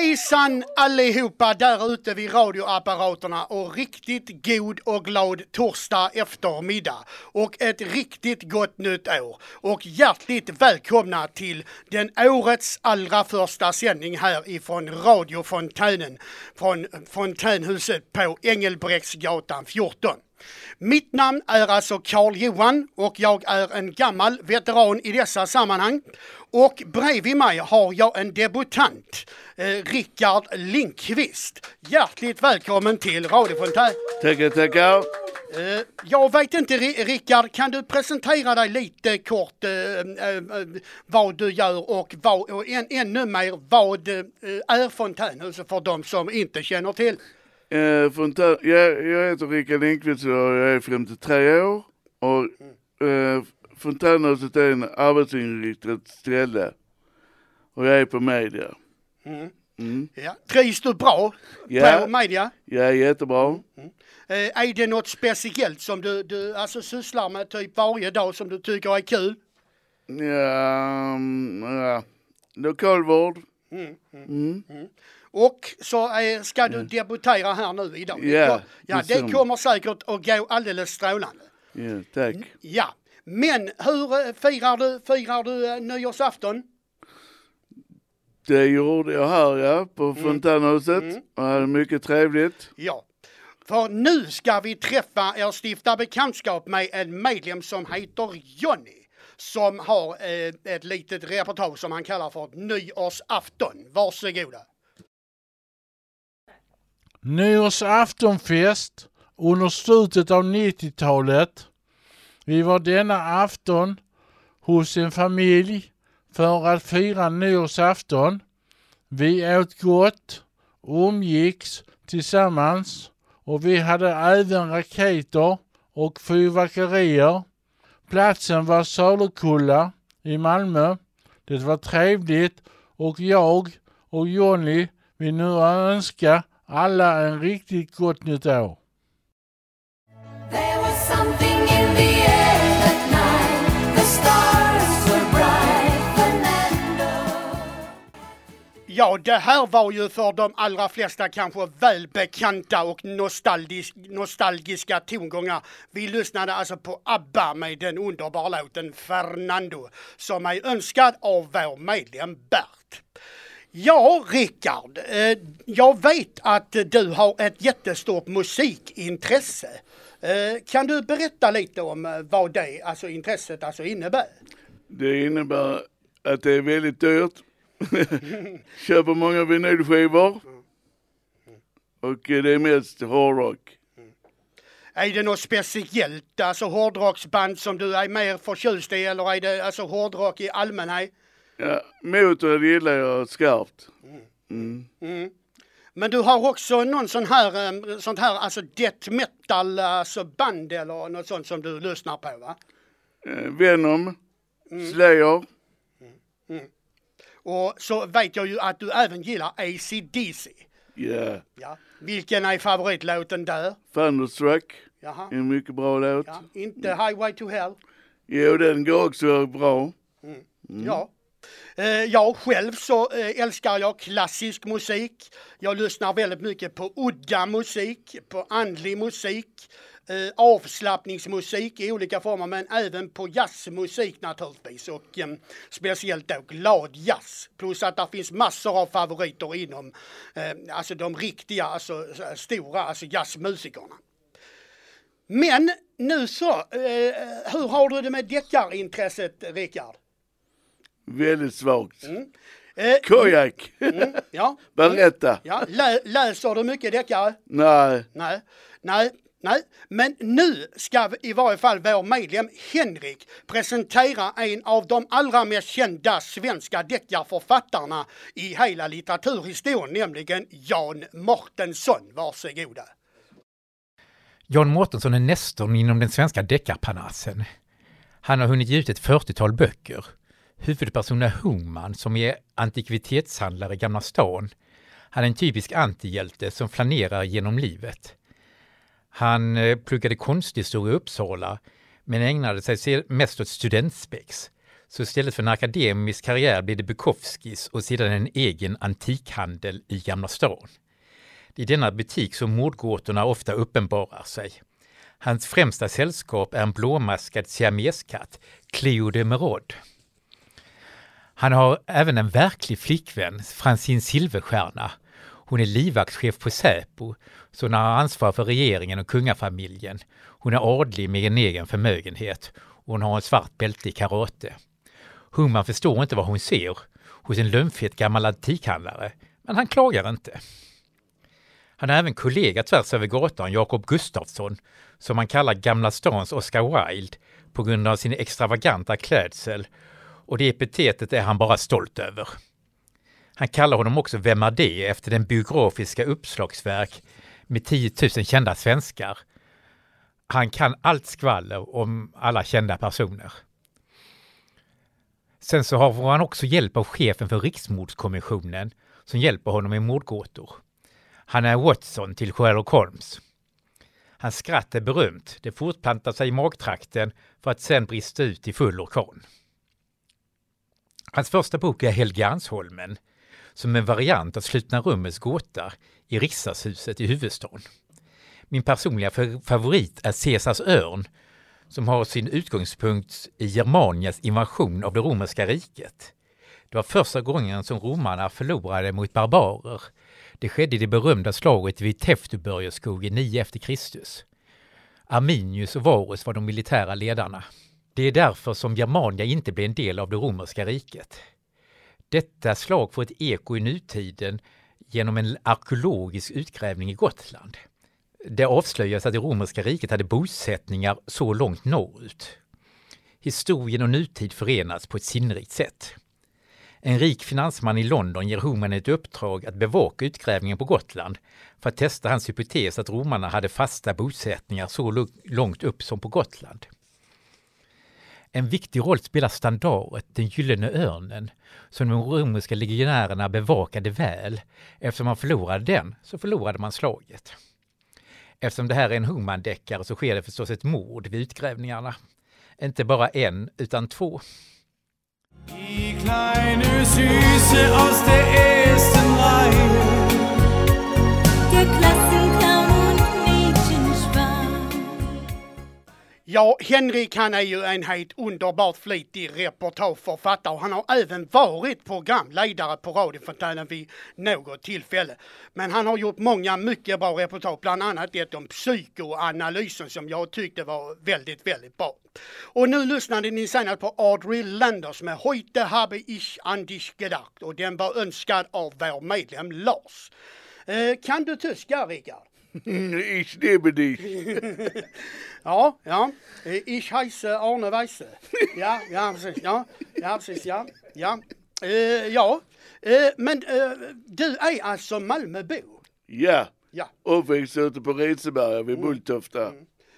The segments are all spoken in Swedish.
Hejsan allihopa där ute vid radioapparaterna och riktigt god och glad torsdag eftermiddag och ett riktigt gott nytt år och hjärtligt välkomna till den årets allra första sändning här ifrån radiofontänen från fontänhuset på Engelbrektsgatan 14. Mitt namn är alltså Karl Johan och jag är en gammal veteran i dessa sammanhang. Och bredvid mig har jag en debutant, eh, Rickard Linkvist. Hjärtligt välkommen till Radiofontän. Tackar, tackar. Eh, jag vet inte, Rickard, kan du presentera dig lite kort eh, eh, eh, vad du gör och, vad, och än, ännu mer vad eh, är Fontänhuset för de som inte känner till? Eh, fontän, jag, jag heter Rickard Lindqvist och jag är 53 år. Och eh, Fontänhuset är en arbetsinriktat ställe. Och jag är på media. Mm. Mm. Ja. Trivs du bra Ja. på media? Är jättebra. Eh, är det något speciellt som du, du alltså, sysslar med typ varje dag som du tycker är kul? Ja, mm, ja. lokalvård. Mm. Mm. Och så eh, ska du debutera här nu idag. Ja, ja det det kommer säkert att gå alldeles strålande. Ja, tack. Ja, men hur eh, firar du, firar du eh, nyårsafton? Det gjorde jag här ja, på Fontänhuset. Och hade mycket trevligt. Ja, för nu ska vi träffa er stifta bekantskap med en medlem som heter Jonny. Som har eh, ett litet reportage som han kallar för nyårsafton. Varsågoda. Nyårsaftonfest under slutet av 90-talet. Vi var denna afton hos en familj för att fira nyårsafton. Vi åt gott, umgicks tillsammans och vi hade även raketer och fyrverkerier. Platsen var Söderkulla i Malmö. Det var trevligt och jag och Jonny vill nu önska alla en riktigt gott nytt år. Ja, det här var ju för de allra flesta kanske välbekanta och nostalgisk, nostalgiska tongångar. Vi lyssnade alltså på ABBA med den underbara låten Fernando som är önskad av vår medlem Bert. Ja, Rickard, eh, jag vet att du har ett jättestort musikintresse. Eh, kan du berätta lite om eh, vad det alltså intresset alltså innebär? Det innebär att det är väldigt dyrt. Köper många vinylskivor. Och det är mest hårdrock. Är det något speciellt, alltså hårdrocksband som du är mer förtjust i eller är det alltså hårdrock i allmänhet? Ja, motor gillar jag skarpt. Mm. Men du har också någon sån här, eh, sånt här alltså death metal alltså band eller något sånt som du lyssnar på va? Eh, Venom, Slayer, Och så vet jag ju att du även gillar AC/DC. ja, Ja. Vilken är favoritlåten där? Thunderstruck, Jaha. en mycket bra låt. Ja, inte Highway to Hell. Jo, den går också bra. Ja. Eh, jag själv så eh, älskar jag klassisk musik. Jag lyssnar väldigt mycket på udda musik, på andlig musik, eh, avslappningsmusik i olika former men även på jazzmusik naturligtvis och speciellt då glad jazz. Plus att det finns massor av favoriter inom alltså de riktiga, alltså stora alltså jazzmusikerna. Men nu så, hur har du det med deckarintresset Rickard? Väldigt svagt. Eh, Kojak, ja, berätta. ja. Lä, läser du mycket deckare? Nej, Nej, nej, nej. Men nu ska vi- i varje fall vår medlem Henrik presentera en av de allra mest kända svenska deckarförfattarna i hela litteraturhistorien, nämligen Jan Mårtensson. Varsågoda. Jan Mårtensson är nestorn inom den svenska deckarparnassen. Han har hunnit ge ut ett 40-tal böcker. Huvudpersonen är Hungman som är antikvitetshandlare i Gamla stan. Han är en typisk antihjälte som flanerar genom livet. Han eh, pluggade konsthistoria i Uppsala men ägnade sig mest åt studentspex. Så istället för en akademisk karriär blev det Bukowskis och sedan en egen antikhandel i Gamla stan. Det är i denna butik som mordgåtorna ofta uppenbarar sig. Hans främsta sällskap är en blåmaskad siameskatt, Cleo de Merod. Han har även en verklig flickvän, Francine Silverstjärna. Hon är livvaktschef på Säpo, så hon har ansvar för regeringen och kungafamiljen. Hon är adlig med en egen förmögenhet och hon har en svart bälte i karate. Humman förstår inte vad hon ser hos en lömfet gammal antikhandlare, men han klagar inte. Han har även kollega tvärs över gatan, Jakob Gustafsson, som man kallar Gamla stans Oscar Wilde på grund av sin extravaganta klädsel och det epitetet är han bara stolt över. Han kallar honom också Vem är det? efter den biografiska uppslagsverk med 10 000 kända svenskar. Han kan allt skvaller om alla kända personer. Sen så har han också hjälp av chefen för Riksmordskommissionen som hjälper honom med mordgåtor. Han är Watson till Sherlock Holmes. Hans skratt är berömt. Det fortplantar sig i magtrakten för att sen brista ut i full orkan. Hans första bok är Helgeandsholmen, som en variant av Slutna rummets gåta i riksdagshuset i huvudstaden. Min personliga favorit är Caesars örn, som har sin utgångspunkt i Germanias invasion av det romerska riket. Det var första gången som romarna förlorade mot barbarer. Det skedde i det berömda slaget vid Teutoburgerskogen 9 efter Kristus. Arminius och Varus var de militära ledarna. Det är därför som Germania inte blev en del av det romerska riket. Detta slag får ett eko i nutiden genom en arkeologisk utgrävning i Gotland. Det avslöjas att det romerska riket hade bosättningar så långt norrut. Historien och nutid förenas på ett sinnrikt sätt. En rik finansman i London ger Homan ett uppdrag att bevaka utgrävningen på Gotland för att testa hans hypotes att romarna hade fasta bosättningar så långt upp som på Gotland. En viktig roll spelar standaret, den gyllene örnen, som de romerska legionärerna bevakade väl. Eftersom man förlorade den så förlorade man slaget. Eftersom det här är en Homan-deckare så sker det förstås ett mord vid utgrävningarna. Inte bara en, utan två. Die kleine Süße aus der ersten Reihe. Ja, Henrik han är ju en helt underbart flitig reportageförfattare och han har även varit programledare på radiofontänen vid något tillfälle. Men han har gjort många mycket bra reportage, bland annat ett om psykoanalysen som jag tyckte var väldigt, väldigt bra. Och nu lyssnade ni senast på Audrey Landers med Heute habe ich an dich gedacht och den var önskad av vår medlem Lars. Eh, kan du tyska, Rickard? Ich liebe dich. Ja, ja. Ich heiße Arne Weise. Ja, ja, precis. Ja, ja, precis. Ja, ja. Eh, ja. Eh, men eh, du är alltså Malmöbo? Ja, Ja. uppväxt ute på Retseberga vid Bulltofta.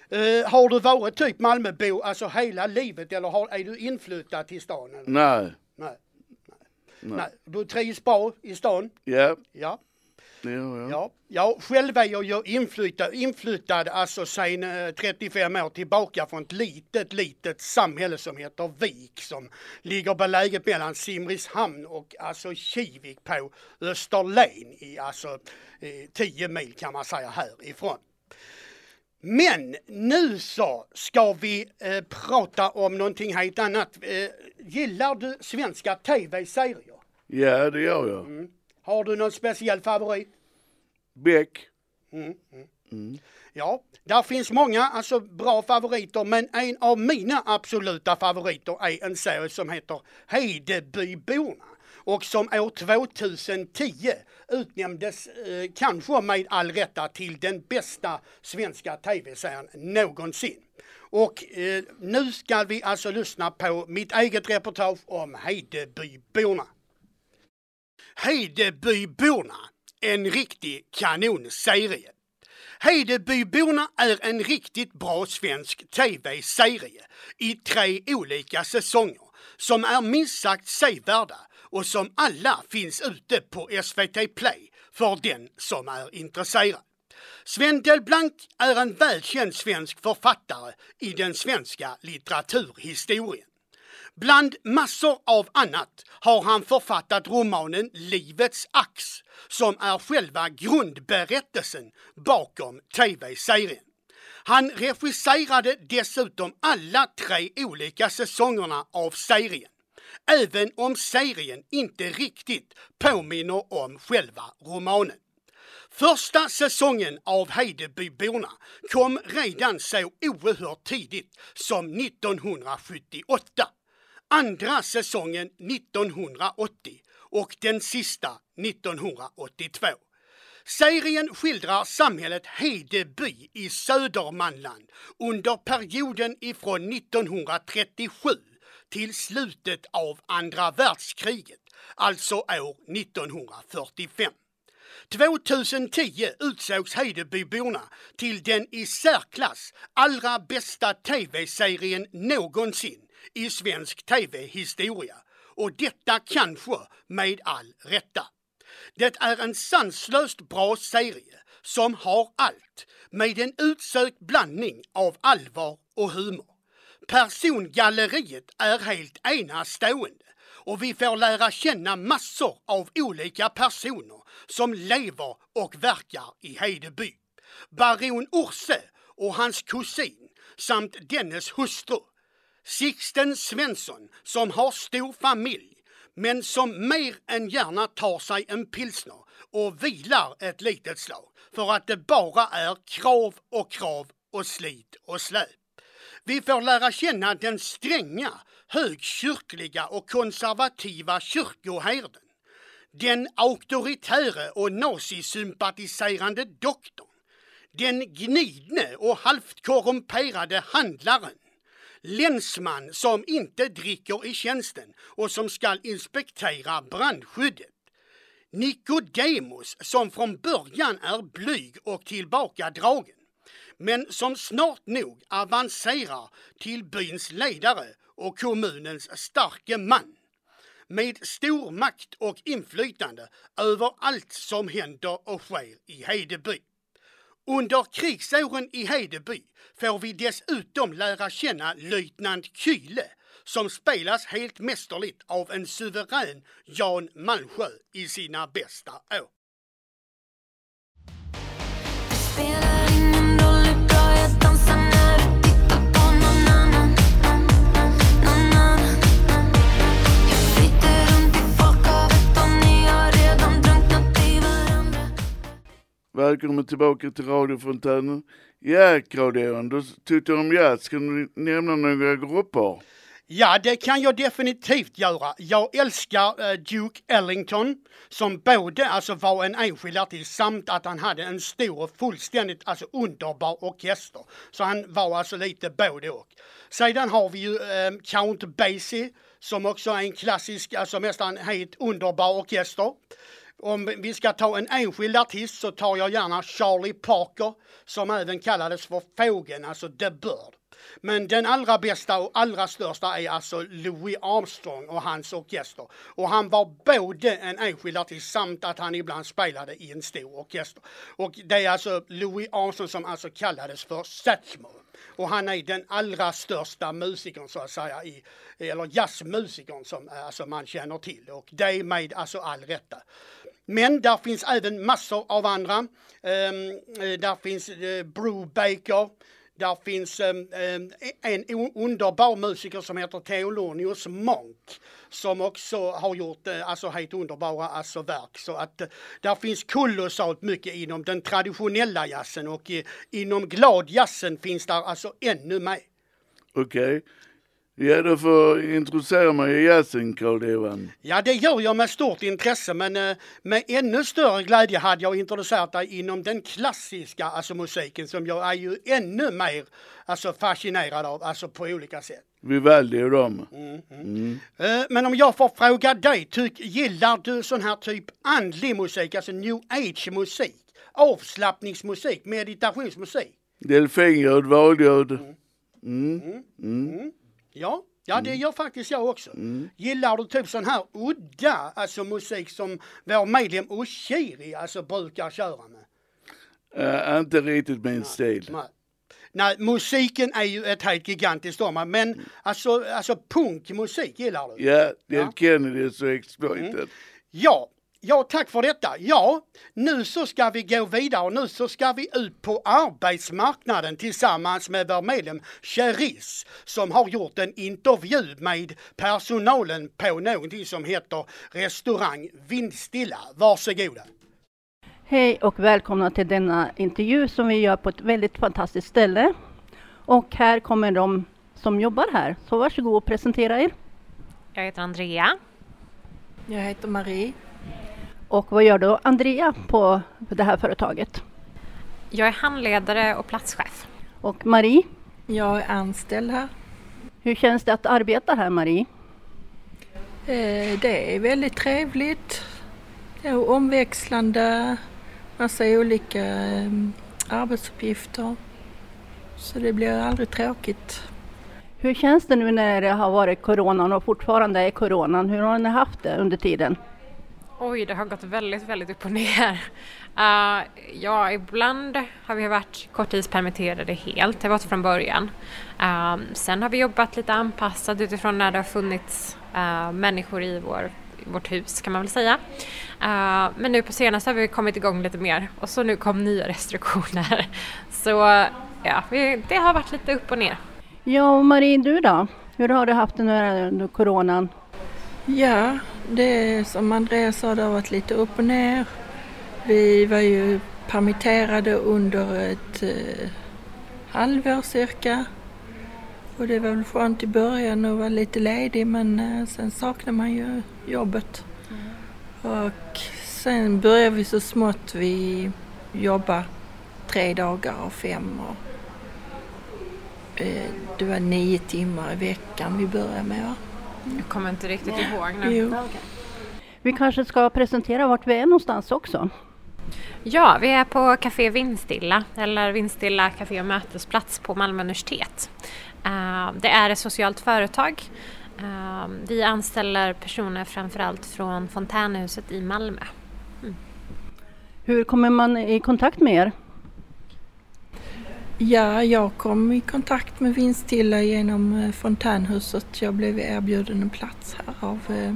Eh, har du varit typ Malmöbo alltså hela livet eller har, är du inflyttad till stan? Eller? Nej, Nej. Nej. Nej. Du trivs bra i stan? ja, Ja. Jag. Ja, ja själv är jag ju inflyttad, inflyttad alltså sen eh, 35 år tillbaka från ett litet, litet samhälle som heter Vik som ligger beläget mellan Simrishamn och alltså Kivik på Österlen i alltså eh, 10 mil kan man säga härifrån. Men nu så ska vi eh, prata om någonting helt annat. Eh, gillar du svenska tv-serier? Ja, det gör jag. Mm. Har du någon speciell favorit? Beck. Ja, där finns många alltså bra favoriter men en av mina absoluta favoriter är en serie som heter Hedebyborna och som år 2010 utnämndes, eh, kanske med all rätta, till den bästa svenska tv-serien någonsin. Och eh, nu ska vi alltså lyssna på mitt eget reportage om Hedebyborna. Hedebyborna, en riktig kanonserie. Hedebyborna är en riktigt bra svensk tv-serie i tre olika säsonger som är minst sagt sevärda och som alla finns ute på SVT Play för den som är intresserad. Sven Delblanc är en välkänd svensk författare i den svenska litteraturhistorien. Bland massor av annat har han författat romanen Livets ax som är själva grundberättelsen bakom tv-serien. Han regisserade dessutom alla tre olika säsongerna av serien. Även om serien inte riktigt påminner om själva romanen. Första säsongen av Heidebyborna kom redan så oerhört tidigt som 1978. Andra säsongen 1980 och den sista 1982. Serien skildrar samhället Hedeby i Södermanland under perioden ifrån 1937 till slutet av andra världskriget, alltså år 1945. 2010 utsågs Hedebyborna till den i särklass allra bästa tv-serien någonsin i svensk tv-historia. Och detta kanske med all rätta. Det är en sanslöst bra serie som har allt med en utsökt blandning av allvar och humor. Persongalleriet är helt enastående och vi får lära känna massor av olika personer som lever och verkar i Hedeby. Baron Orse och hans kusin samt dennes hustru. Sixten Svensson som har stor familj men som mer än gärna tar sig en pilsner och vilar ett litet slag för att det bara är krav och krav och slit och släp. Vi får lära känna den stränga, högkyrkliga och konservativa kyrkoherden. Den auktoritäre och nazisympatiserande doktorn. Den gnidne och halvt korrumperade handlaren. Länsman som inte dricker i tjänsten och som skall inspektera brandskyddet. Nikodemus som från början är blyg och tillbakadragen men som snart nog avancerar till byns ledare och kommunens starke man med stor makt och inflytande över allt som händer och sker i Hedeby. Under krigsåren i Hedeby får vi dessutom lära känna löjtnant Kyle som spelas helt mästerligt av en suverän Jan Malmsjö i sina bästa år. Välkommen tillbaka till radiofontänen. Jackradion, du tyckte om jazz. Kan du nämna några grupper? Ja, det kan jag definitivt göra. Jag älskar eh, Duke Ellington som både alltså var en enskild artist samt att han hade en stor och fullständigt alltså underbar orkester. Så han var alltså lite både och. Sedan har vi ju eh, Count Basie som också är en klassisk, alltså nästan helt underbar orkester. Om vi ska ta en enskild artist så tar jag gärna Charlie Parker som även kallades för Fågeln, alltså The Bird. Men den allra bästa och allra största är alltså Louis Armstrong och hans orkester. Och han var både en enskild artist samt att han ibland spelade i en stor orkester. Och det är alltså Louis Armstrong som alltså kallades för Satchmo. Och han är den allra största musikern så att säga, i, eller jazzmusikern som alltså, man känner till. Och det är med alltså all rätta. Men där finns även massor av andra. Um, där finns eh, uh, Brew Baker. Där finns um, um, en underbar musiker som heter Theolonius Monk som också har gjort uh, alltså helt underbara alltså, verk. Så att uh, där finns kolossalt mycket inom den traditionella jazzen och uh, inom gladjazzen finns där alltså ännu mer. Okej. Ja, du får introducera mig i jazzen, Karl-Johan. Ja, det gör jag med stort intresse, men eh, med ännu större glädje hade jag introducerat dig inom den klassiska alltså, musiken som jag är ju ännu mer alltså, fascinerad av, alltså på olika sätt. Vivaldi och dem. Eh, Men om jag får fråga dig, tyck, gillar du sån här typ andlig musik, alltså new age-musik, avslappningsmusik, meditationsmusik? Delfinljud, valljud. Ja, ja det gör faktiskt jag också. Gillar du typ sån här udda alltså musik som vår medlem Oshiri alltså brukar köra med? Uh, inte riktigt min stil. Nej. Nej, musiken är ju ett helt gigantiskt område, men alltså, alltså punkmusik gillar du? Ja, Dead Ja. Mm. Kennedys och Exploited. Ja, ja tack för detta. Ja, nu så ska vi gå vidare och nu så ska vi ut på arbetsmarknaden tillsammans med vår medlem Cheris som har gjort en intervju med personalen på någonting som heter restaurang Vindstilla. Varsågoda. Hej och välkomna till denna intervju som vi gör på ett väldigt fantastiskt ställe. Och här kommer de som jobbar här. Så varsågod och presentera er. Jag heter Andrea. Jag heter Marie. Och vad gör då Andrea på det här företaget? Jag är handledare och platschef. Och Marie, Jag är anställd här. hur känns det att arbeta här Marie? Eh, Det är väldigt trevligt. Det är omväxlande, massa olika eh, arbetsuppgifter. Så det blir aldrig tråkigt. Hur känns det nu när det har varit coronan och fortfarande är coronan? Hur har ni haft det under tiden? Oj, det har gått väldigt, väldigt upp och ner. Uh, ja, ibland har vi varit korttidspermitterade helt, det var från början. Uh, sen har vi jobbat lite anpassat utifrån när det har funnits uh, människor i vår, vårt hus kan man väl säga. Uh, men nu på senaste har vi kommit igång lite mer och så nu kom nya restriktioner. Så ja, vi, det har varit lite upp och ner. Ja, och Marie, du då? Hur har du haft det nu under coronan? Ja, det är som Andreas sa, det har varit lite upp och ner. Vi var ju permitterade under ett eh, halvår cirka. Och det var väl skönt i början att vara lite ledig men eh, sen saknar man ju jobbet. Och sen började vi så smått vi jobba tre dagar av fem. Och, eh, det var nio timmar i veckan vi började med. Va? Jag kommer inte riktigt ihåg nu. Jo. Vi kanske ska presentera vart vi är någonstans också. Ja, vi är på Café Vindstilla, eller Vindstilla Café och mötesplats på Malmö universitet. Eh, det är ett socialt företag. Eh, vi anställer personer framförallt från Fontänhuset i Malmö. Hur kommer man i kontakt med er? Ja, jag kom i kontakt med Vindstilla genom eh, Fontänhuset. Jag blev erbjuden en plats här av eh,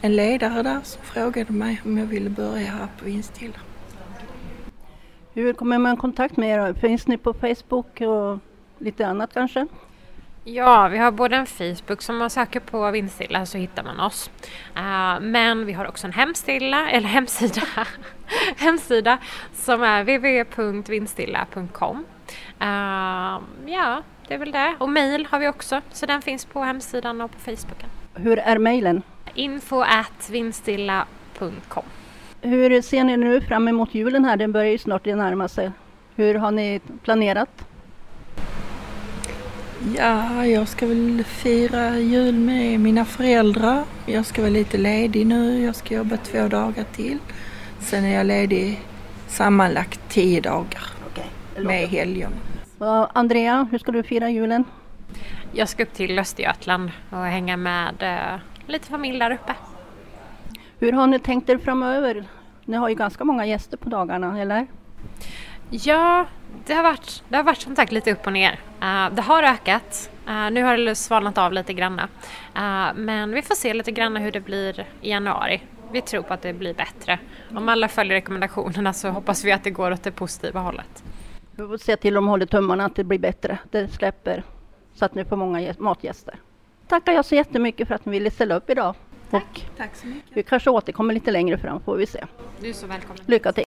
en ledare där som frågade mig om jag ville börja här på Vindstilla. Hur kommer man i kontakt med er? Finns ni på Facebook och lite annat kanske? Ja, vi har både en Facebook som man söker på Vindstilla så hittar man oss. Eh, men vi har också en hemstilla, eller hemsida, hemsida som är www.vindstilla.com. Eh, ja, det är väl det. Och mail har vi också, så den finns på hemsidan och på Facebooken. Hur är mejlen? Info at vindstilla.com. Hur ser ni nu fram emot julen här? Den börjar ju snart närma sig. Hur har ni planerat? Ja, jag ska väl fira jul med mina föräldrar. Jag ska vara lite ledig nu. Jag ska jobba två dagar till. Sen är jag ledig sammanlagt tio dagar med helgerna. Andrea, hur ska du fira julen? Jag ska upp till Östergötland och hänga med eh, lite familj där uppe. Hur har ni tänkt er framöver? Ni har ju ganska många gäster på dagarna, eller? Ja, det har varit, det har varit som sagt lite upp och ner. Eh, det har ökat. Eh, nu har det svalnat av lite granna. Eh, men vi får se lite granna hur det blir i januari. Vi tror på att det blir bättre. Om alla följer rekommendationerna så hoppas vi att det går åt det positiva hållet. Vi får se till om de håller tummarna att det blir bättre. Det släpper så att ni får många gäst- matgäster. Tackar jag så jättemycket för att ni ville ställa upp idag. Och Tack så mycket. vi kanske återkommer lite längre fram får vi se. Du är så välkommen. Lycka till!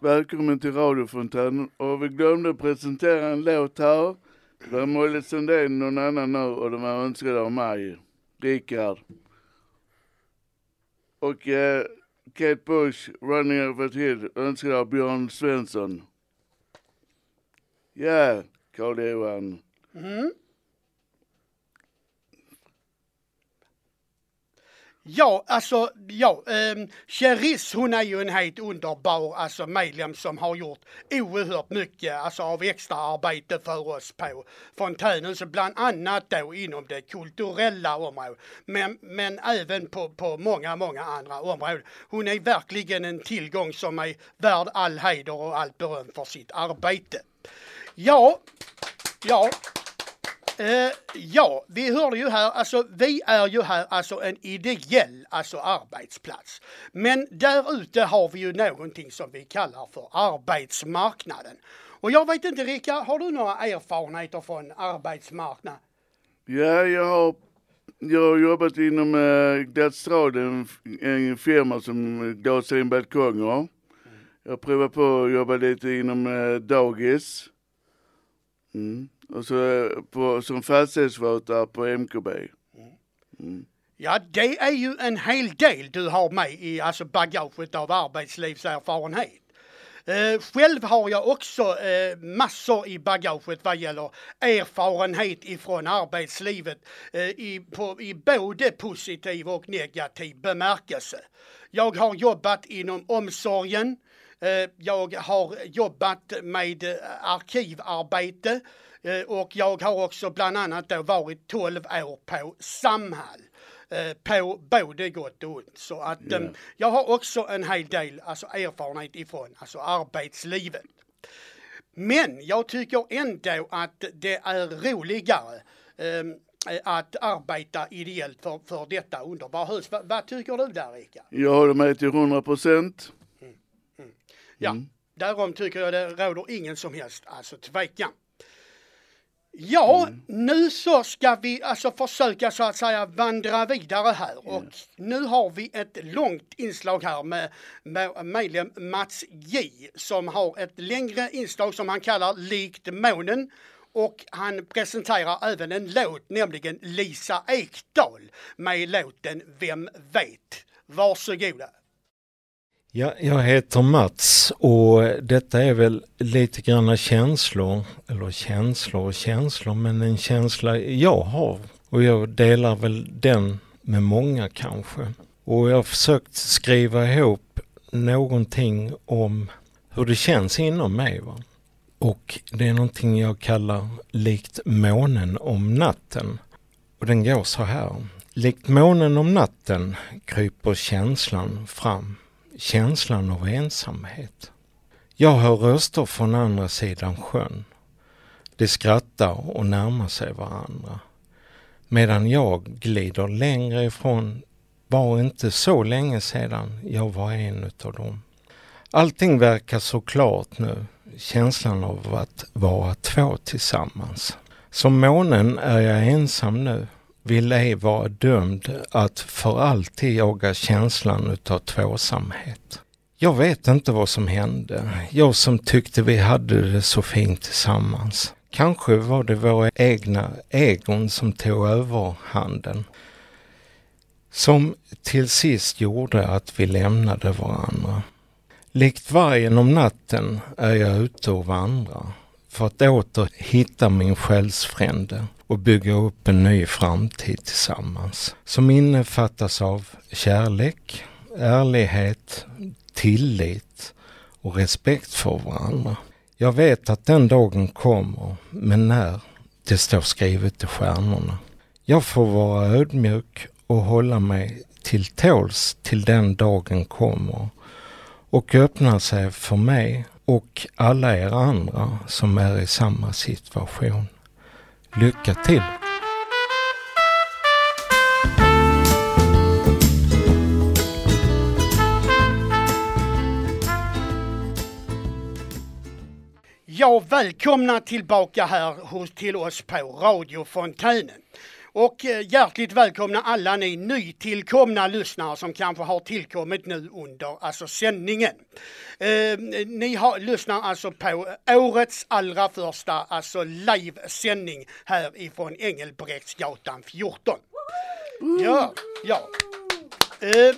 Välkommen till radiofontänen och vi glömde presentera en låt här. Det var Molly Sundén någon annan nu och de var önskade av mig, Rickard. Och eh, Kate Bush, Running Over a Hill, önskade av Björn Svensson. Ja, Karl-Johan. Mm. Ja, alltså, ja, ehm, um, Cheris hon är ju en helt underbar alltså, medlem som har gjort oerhört mycket alltså, av extra arbete för oss på fontänen, så bland annat då inom det kulturella området, men, men även på, på många, många andra områden. Hon är verkligen en tillgång som är värd all heder och allt beröm för sitt arbete. Ja, ja, Eh, ja, vi hörde ju här, alltså vi är ju här alltså en ideell alltså arbetsplats. Men där ute har vi ju någonting som vi kallar för arbetsmarknaden. Och jag vet inte Rickard, har du några erfarenheter från arbetsmarknaden? Ja, jag har, jag har jobbat inom eh, äh, Gladstrad, en, en firma som gasar in balkonger. Jag provar på att jobba lite inom äh, dagis. Mm. Och så på, som fastighetsvårdare på MKB. Mm. Ja, det är ju en hel del du har med i alltså bagaget av arbetslivserfarenhet. Eh, själv har jag också eh, massor i bagaget vad gäller erfarenhet ifrån arbetslivet eh, i, på, i både positiv och negativ bemärkelse. Jag har jobbat inom omsorgen, eh, jag har jobbat med eh, arkivarbete och jag har också bland annat då varit 12 år på Samhall eh, på både gott och ont. Så att eh, jag har också en hel del alltså, erfarenhet ifrån alltså, arbetslivet. Men jag tycker ändå att det är roligare eh, att arbeta ideellt för, för detta underbara hus. Va, vad tycker du där Rickard? Jag håller med till 100 procent. Ja, därom tycker jag det råder ingen som helst alltså tvekan. Ja, nu så ska vi alltså försöka så att säga vandra vidare här och nu har vi ett långt inslag här med, med medlem Mats J som har ett längre inslag som han kallar Likt månen och han presenterar även en låt, nämligen Lisa Ekdahl med låten Vem vet? Varsågoda. Ja, jag heter Mats och detta är väl lite granna känslor, eller känslor och känslor, men en känsla jag har och jag delar väl den med många kanske. Och jag har försökt skriva ihop någonting om hur det känns inom mig. Va? Och det är någonting jag kallar likt månen om natten. Och den går så här. Likt månen om natten kryper känslan fram känslan av ensamhet. Jag hör röster från andra sidan sjön. De skrattar och närmar sig varandra. Medan jag glider längre ifrån var inte så länge sedan jag var en utav dem. Allting verkar så klart nu, känslan av att vara två tillsammans. Som månen är jag ensam nu, vill ej vara dömd att för alltid jaga känslan utav tvåsamhet. Jag vet inte vad som hände, jag som tyckte vi hade det så fint tillsammans. Kanske var det våra egna egon som tog överhanden. Som till sist gjorde att vi lämnade varandra. Likt vargen om natten är jag ute och vandrar för att åter hitta min själsfrände och bygga upp en ny framtid tillsammans som innefattas av kärlek, ärlighet, tillit och respekt för varandra. Jag vet att den dagen kommer, men när? Det står skrivet i stjärnorna. Jag får vara ödmjuk och hålla mig till tåls till den dagen kommer och öppna sig för mig och alla er andra som är i samma situation. Lycka till! Ja, välkomna tillbaka här hos, till oss på Radio Fontänen. Och eh, hjärtligt välkomna alla ni nytillkomna lyssnare som kanske har tillkommit nu under alltså sändningen. Eh, ni har, lyssnar alltså på årets allra första alltså livesändning här ifrån Engelbrektsgatan 14. Ja, ja. Eh,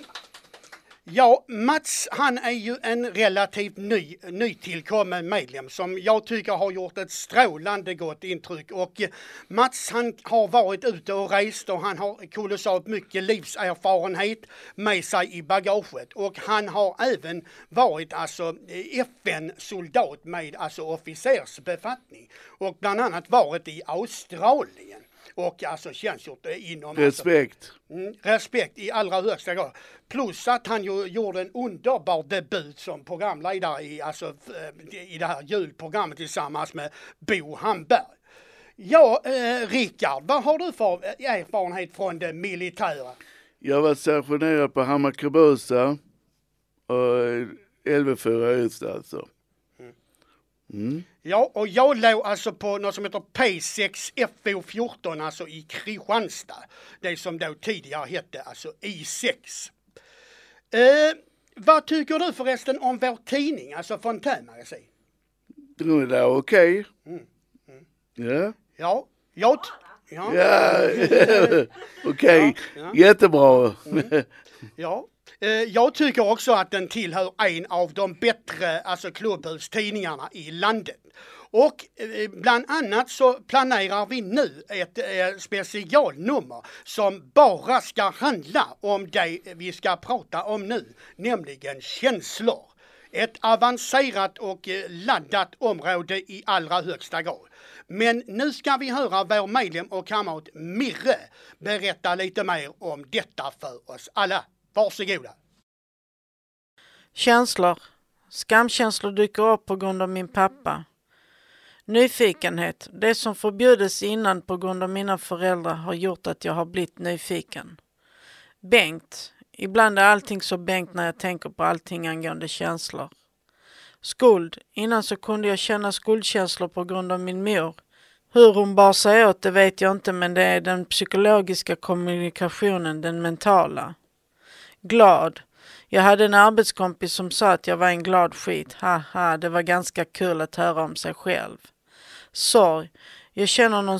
Ja, Mats han är ju en relativt ny, nytillkommen medlem som jag tycker har gjort ett strålande gott intryck. Och eh, Mats han har varit ute och rest och han har kolossalt mycket livserfarenhet med sig i bagaget. Och han har även varit alltså eh, FN-soldat med alltså officersbefattning. Och bland annat varit i Australien och alltså tjänstgjort inom... Alltså, Respekt. Mm, respekt i allra högsta grad. Plus att han ju gjorde en underbar debut som programledare i, alltså, eh, i det här julprogrammet tillsammans med Bo Hamberg. Ja, eh, Rickard, vad har du för erfarenhet från det militära? Jag var stationerad på Hammarkubusa och Lv 4 Ystad alltså. Mm. Ja, och jag låg alltså på något som heter P6 FO14, alltså i Kristianstad. Det som då tidigare hette alltså I6. Eh, vad tycker du förresten om vår tidning, alltså Fontänmagasin? Den är okej. Mm. Ja. Ja, jag... t- Ja. Ja, okej. Ja, ja. Jättebra. Ja, eh, Eh, jag tycker också att den tillhör en av de bättre alltså klubbhustidningarna i landet. Och eh, bland annat så planerar vi nu ett eh, specialnummer som bara ska handla om det vi ska prata om nu, nämligen känslor. Ett avancerat och laddat område i allra högsta grad. Men nu ska vi höra vår medlem och kamrat Mirre berätta lite mer om detta för oss alla. Varsågoda! Känslor. Skamkänslor dyker upp på grund av min pappa. Nyfikenhet. Det som förbjudits innan på grund av mina föräldrar har gjort att jag har blivit nyfiken. Bengt. Ibland är allting så bänkt när jag tänker på allting angående känslor. Skuld. Innan så kunde jag känna skuldkänslor på grund av min mor. Hur hon bar sig åt det vet jag inte men det är den psykologiska kommunikationen, den mentala. Glad. Jag hade en arbetskompis som sa att jag var en glad skit. Haha, det var ganska kul att höra om sig själv. Sorg. Jag känner någon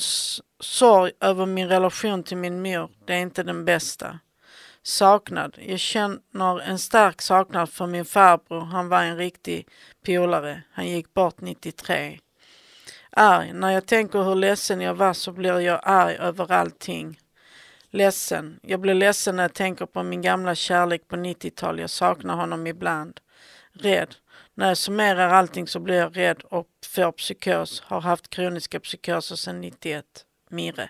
sorg över min relation till min mor. Det är inte den bästa. Saknad. Jag känner en stark saknad för min farbror. Han var en riktig polare. Han gick bort 93. Arg. När jag tänker hur ledsen jag var så blir jag arg över allting. Ledsen. Jag blir ledsen när jag tänker på min gamla kärlek på 90-tal. Jag saknar honom ibland. Rädd. När jag summerar allting så blir jag rädd och får psykos. Har haft kroniska psykoser sedan 91. Mirre.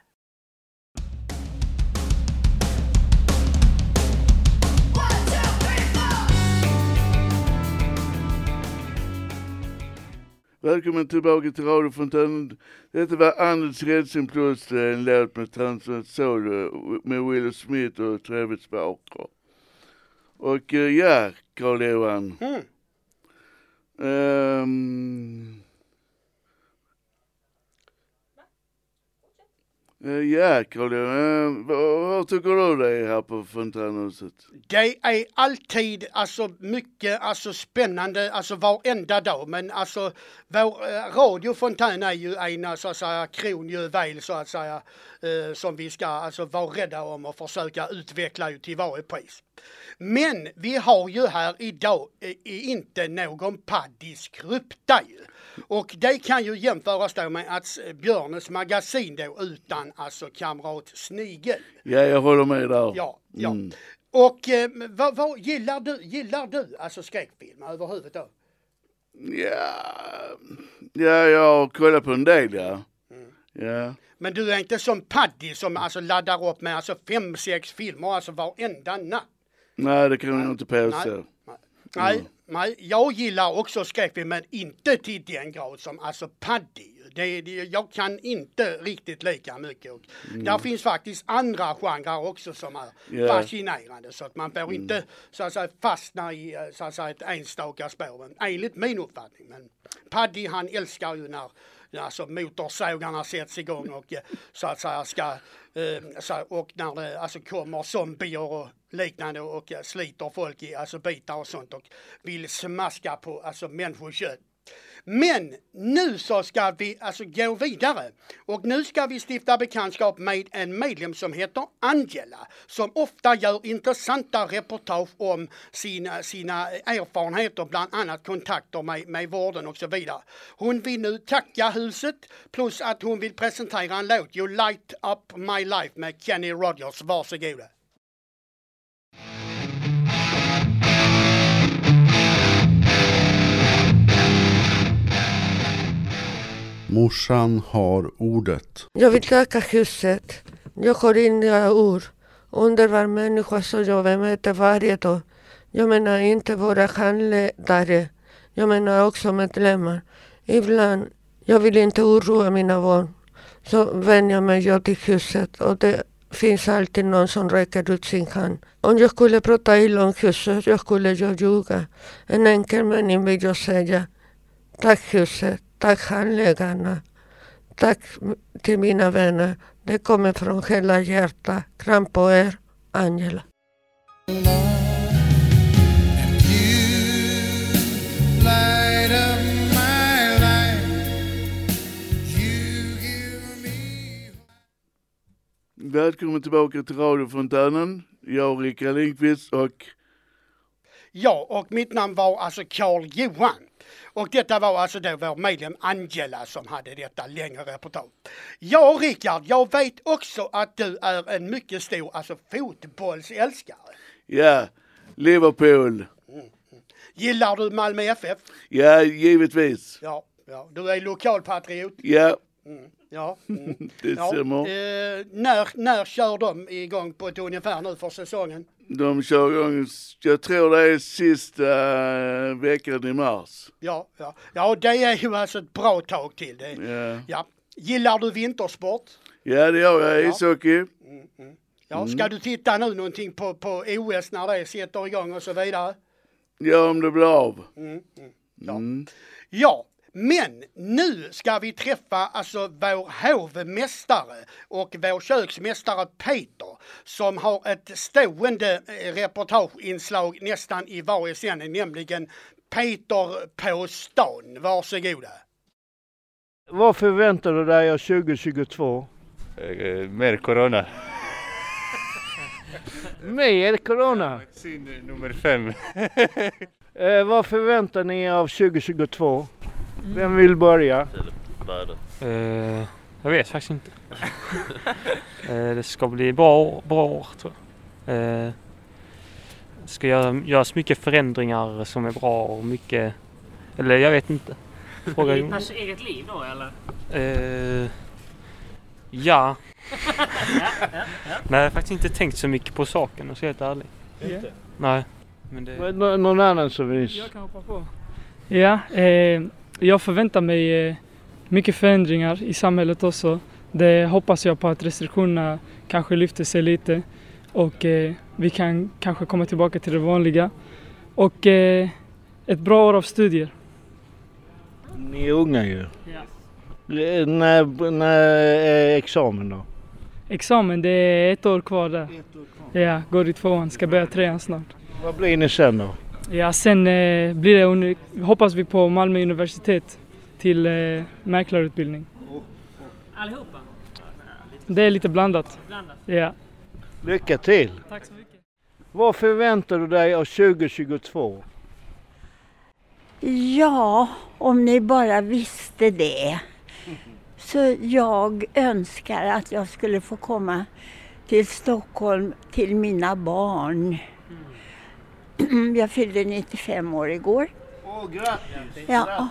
Välkommen tillbaka till Radio Fontänen. Detta var Anders Redsing plus en låt med Transvent Soul eh, med Will Smith och Travis Barker. Och eh, ja, Carl-Johan. Mm. Ehm. Eh, ja, Carl-Johan. Uh, vad, tycker du det är här på Fontänhuset? Det är alltid alltså mycket alltså spännande alltså varenda dag men alltså vår eh, radiofontän är ju en så att säga kronjuvel så att säga eh, som vi ska alltså vara rädda om och försöka utveckla ju till varje pris. Men vi har ju här idag eh, inte någon paddiskrypta ju. Och det kan ju jämföras då med att eh, Björnes magasin då utan alltså kamrat Snigel. Ja, jag håller med där. Ja, ja. Mm. Och eh, vad, vad gillar du, gillar du alltså skräckfilm överhuvudtaget? Ja, ja, jag har kollat på en del, ja. Ja. Men du är inte som Paddy som alltså laddar upp med alltså fem, sex filmer alltså varenda natt. Nej, det kan jag inte påstå. Nej, nej, jag gillar också skräckfilm men inte till den grad som alltså Paddy. Det, det, jag kan inte riktigt lika mycket. Och Där finns faktiskt andra genrer också som är Ja. fascinerande så att man får inte så att säga fastna i eh, så att säga, ett enstaka spår. Men enligt min uppfattning. Men Paddy han älskar ju när alltså motorsågarna sätts igång och eh, så att säga ska eh, så, och när det alltså kommer zombier och liknande och eh, sliter folk i alltså bitar och sånt och vill smaska på alltså människokött. Men nu så ska vi alltså gå vidare och nu ska vi stifta bekantskap med en medlem som heter Angela som ofta gör intressanta reportage om sina, sina erfarenheter, bland annat kontakter med, med vården och så vidare. Hon vill nu tacka huset plus att hon vill presentera en låt, You Light Up My Life med Kenny Rogers. Varsågoda. Morsan har ordet. Jag vill tacka huset. Jag har inga ord. Underbar människa som jag möter varje dag. Jag menar inte bara handledare. Jag menar också medlemmar. Ibland, jag vill inte oroa mina barn. Så vänder jag mig till huset och det finns alltid någon som räcker ut sin hand. Om jag skulle prata illa om huset, jag skulle jag ljuga. En enkel mening vill jag säga. Tack huset, tack handläggarna. Tack till mina vänner. Det kommer från hela hjärtat. Kram på er, Angela. Välkommen tillbaka till radiofontänen. Jag, Rickard Lindqvist och Ja, och mitt namn var alltså Carl Johan. Och detta var alltså då vår medlem Angela som hade detta längre reportage. Ja, Rickard, jag vet också att du är en mycket stor alltså fotbollsälskare. ja, Liverpool. Gillar du Malmö FF? Ja, givetvis. Ja, ja. du är lokalpatriot. Ja, Ja. Mm. det ja. Eh, när, när kör de igång på ett ungefär nu för säsongen? De kör igång, jag tror det är sista eh, veckan i mars. Ja, ja. ja, det är ju alltså ett bra tag till. Det. Ja, Ja. Gillar du vintersport? ja det gör jag. Ja. Ishockey. Ja, ska du titta nu någonting på, på OS när det sätter igång och så vidare? Ja, om det blir av. Mm, mm. Ja. Mm. ja, men nu ska vi träffa alltså vår hovmästare och vår köksmästare Peter som har ett stående eh, reportageinslag nästan i varje sändning, nämligen Peter på stan. Varsågoda. Vad förväntar du dig av 2022? Eh, mer corona. Mer corona. Vaccin nummer fem. Eh, vad förväntar ni er av 2022? Vem vill börja? Eh, jag vet faktiskt inte. Eh, det ska bli bra, bra år tror jag. Eh, det ska göra, göras mycket förändringar som är bra och mycket... Eller jag vet inte. Fråga I pers eget liv då eller? Eh, ja. ja, ja, ja. Nej, jag har faktiskt inte tänkt så mycket på saken och så helt ärlig. Inte? Nej. Men det... Nå- Någon annan som vill? Jag kan hoppa på. Ja, eh, jag förväntar mig eh, mycket förändringar i samhället också. Det hoppas jag på att restriktionerna kanske lyfter sig lite och eh, vi kan kanske komma tillbaka till det vanliga. Och eh, ett bra år av studier. Ni är unga ju. Ja. Eh, När, när är examen då? Examen, det är ett år kvar där. Ja, går i tvåan, ska börja trean snart. Vad blir ni sen då? Ja, sen eh, blir det, hoppas vi på Malmö universitet till eh, mäklarutbildning. Allihopa? Det är lite blandat. Blandat. Ja. Lycka till! Tack så mycket. Vad förväntar du dig av 2022? Ja, om ni bara visste det. Så jag önskar att jag skulle få komma till Stockholm till mina barn. Jag fyllde 95 år igår. Åh, grattis! Ja.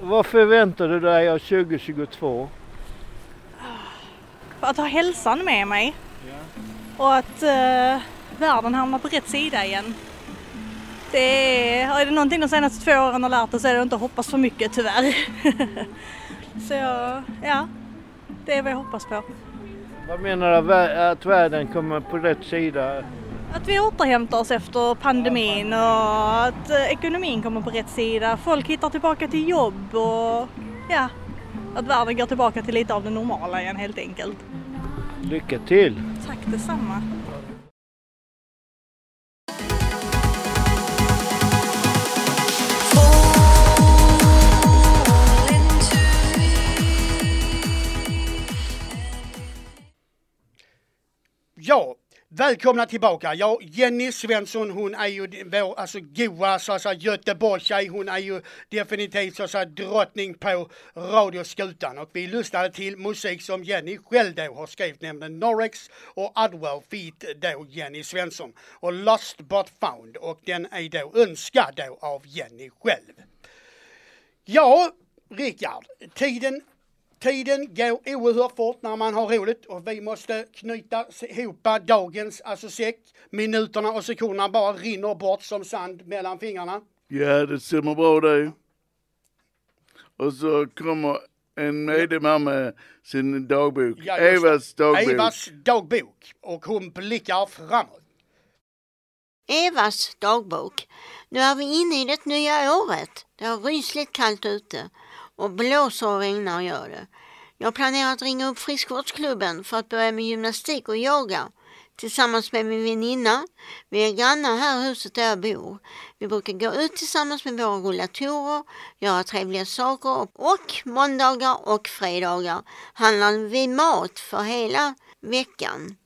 Vad förväntar du dig av 2022? att ha hälsan med mig. Och att eh, världen hamnar på rätt sida igen. Det är, är det någonting de senaste två åren har lärt oss så är det att inte hoppas för mycket tyvärr. så ja, det är vad jag hoppas på. Vad menar du att världen kommer på rätt sida? Att vi återhämtar oss efter pandemin och att eh, ekonomin kommer på rätt sida. Folk hittar tillbaka till jobb och ja, att världen går tillbaka till lite av det normala igen helt enkelt. Lycka till! Tack detsamma! Ja, Välkomna tillbaka. Ja, Jenny Svensson, hon är ju vår alltså goa så att säga Göteborgstjej. Hon är ju definitivt så att säga drottning på radioskutan och vi lyssnade till musik som Jenny själv då har skrivit, nämligen Norrex och Adwell feat då Jenny Svensson och Lost But Found och den är då önskad då av Jenny själv. Ja, Rickard, tiden Tiden går oerhört fort när man har roligt och vi måste knyta ihop dagens alltså säck. Minuterna och sekunderna bara rinner bort som sand mellan fingrarna. Ja, det stämmer bra det. Och så kommer en medlem här med sin dagbok. Ja. Evas dagbok. Evas dagbok. Och hon blickar framåt. Evas dagbok. Nu är vi inne i det nya året. Det är rysligt kallt ute och blåser och regnar gör det. Jag planerar att ringa upp friskvårdsklubben för att börja med gymnastik och yoga tillsammans med min väninna. Vi är grannar här i huset där jag bor. Vi brukar gå ut tillsammans med våra rullatorer, göra trevliga saker och måndagar och fredagar handlar vi mat för hela veckan.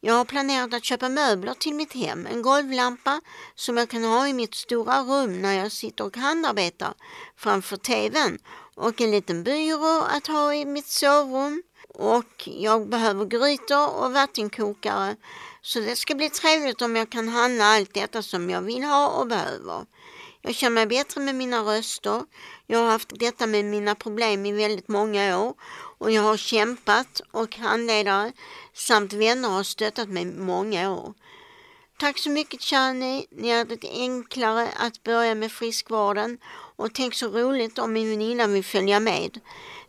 Jag har planerat att köpa möbler till mitt hem, en golvlampa som jag kan ha i mitt stora rum när jag sitter och handarbetar framför TVn och en liten byrå att ha i mitt sovrum. Och jag behöver grytor och vattenkokare så det ska bli trevligt om jag kan handla allt detta som jag vill ha och behöver. Jag känner mig bättre med mina röster. Jag har haft detta med mina problem i väldigt många år och jag har kämpat och handledare samt vänner har stöttat mig i många år. Tack så mycket kära ni. Ni gör det enklare att börja med friskvården och tänk så roligt om min väninna vill följa med.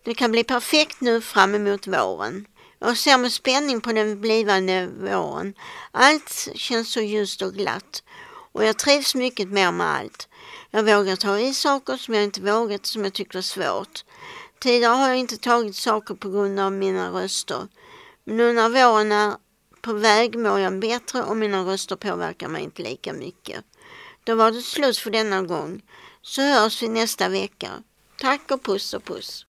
Det kan bli perfekt nu fram emot våren. Jag ser med spänning på den blivande våren. Allt känns så ljust och glatt och jag trivs mycket mer med allt. Jag vågar ta i saker som jag inte vågat som jag tyckte var svårt. Tidigare har jag inte tagit saker på grund av mina röster. Men nu när våren är på väg mår jag bättre och mina röster påverkar mig inte lika mycket. Då var det slut för denna gång. Så hörs vi nästa vecka. Tack och puss och puss.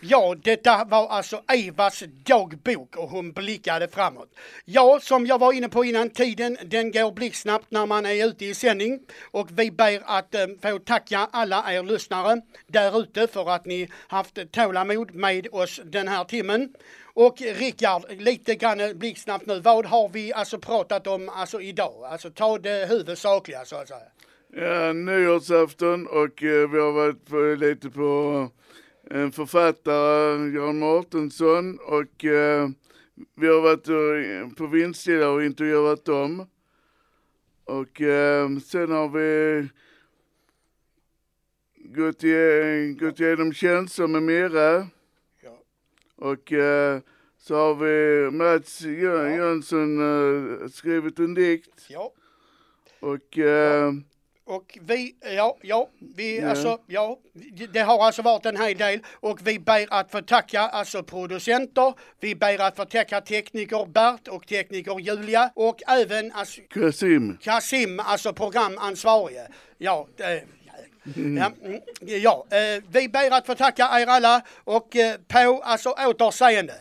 Ja, detta var alltså Evas dagbok och hon blickade framåt. Ja, som jag var inne på innan, tiden den går blixtsnabbt när man är ute i sändning och vi ber att eh, få tacka alla er lyssnare där ute för att ni haft tålamod med oss den här timmen. Och Rickard, lite grann blixtsnabbt nu, vad har vi alltså pratat om alltså idag? Alltså ta det huvudsakliga så att säga. Ja, nyårsafton och eh, vi har varit på, lite på en författare, Jan Mårtensson och eh, vi har varit eh, på Vindstilla och intervjuat dem. Och eh, sen har vi gått, i, gått igenom känslor med mera. Och eh, så har vi Mats Jö- Jönsson eh, skrivit en dikt. Ja. Och eh, Och vi, ja, ja, vi, Ja. alltså, ja, det har alltså varit en hel del och vi ber att få tacka alltså producenter, vi ber att få tacka tekniker Bert och tekniker Julia och även alltså, Kasim. Kasim, alltså programansvarige. Ja, eh, Ja, mm, ja eh, vi ber att få tacka er alla och eh, på alltså återseende.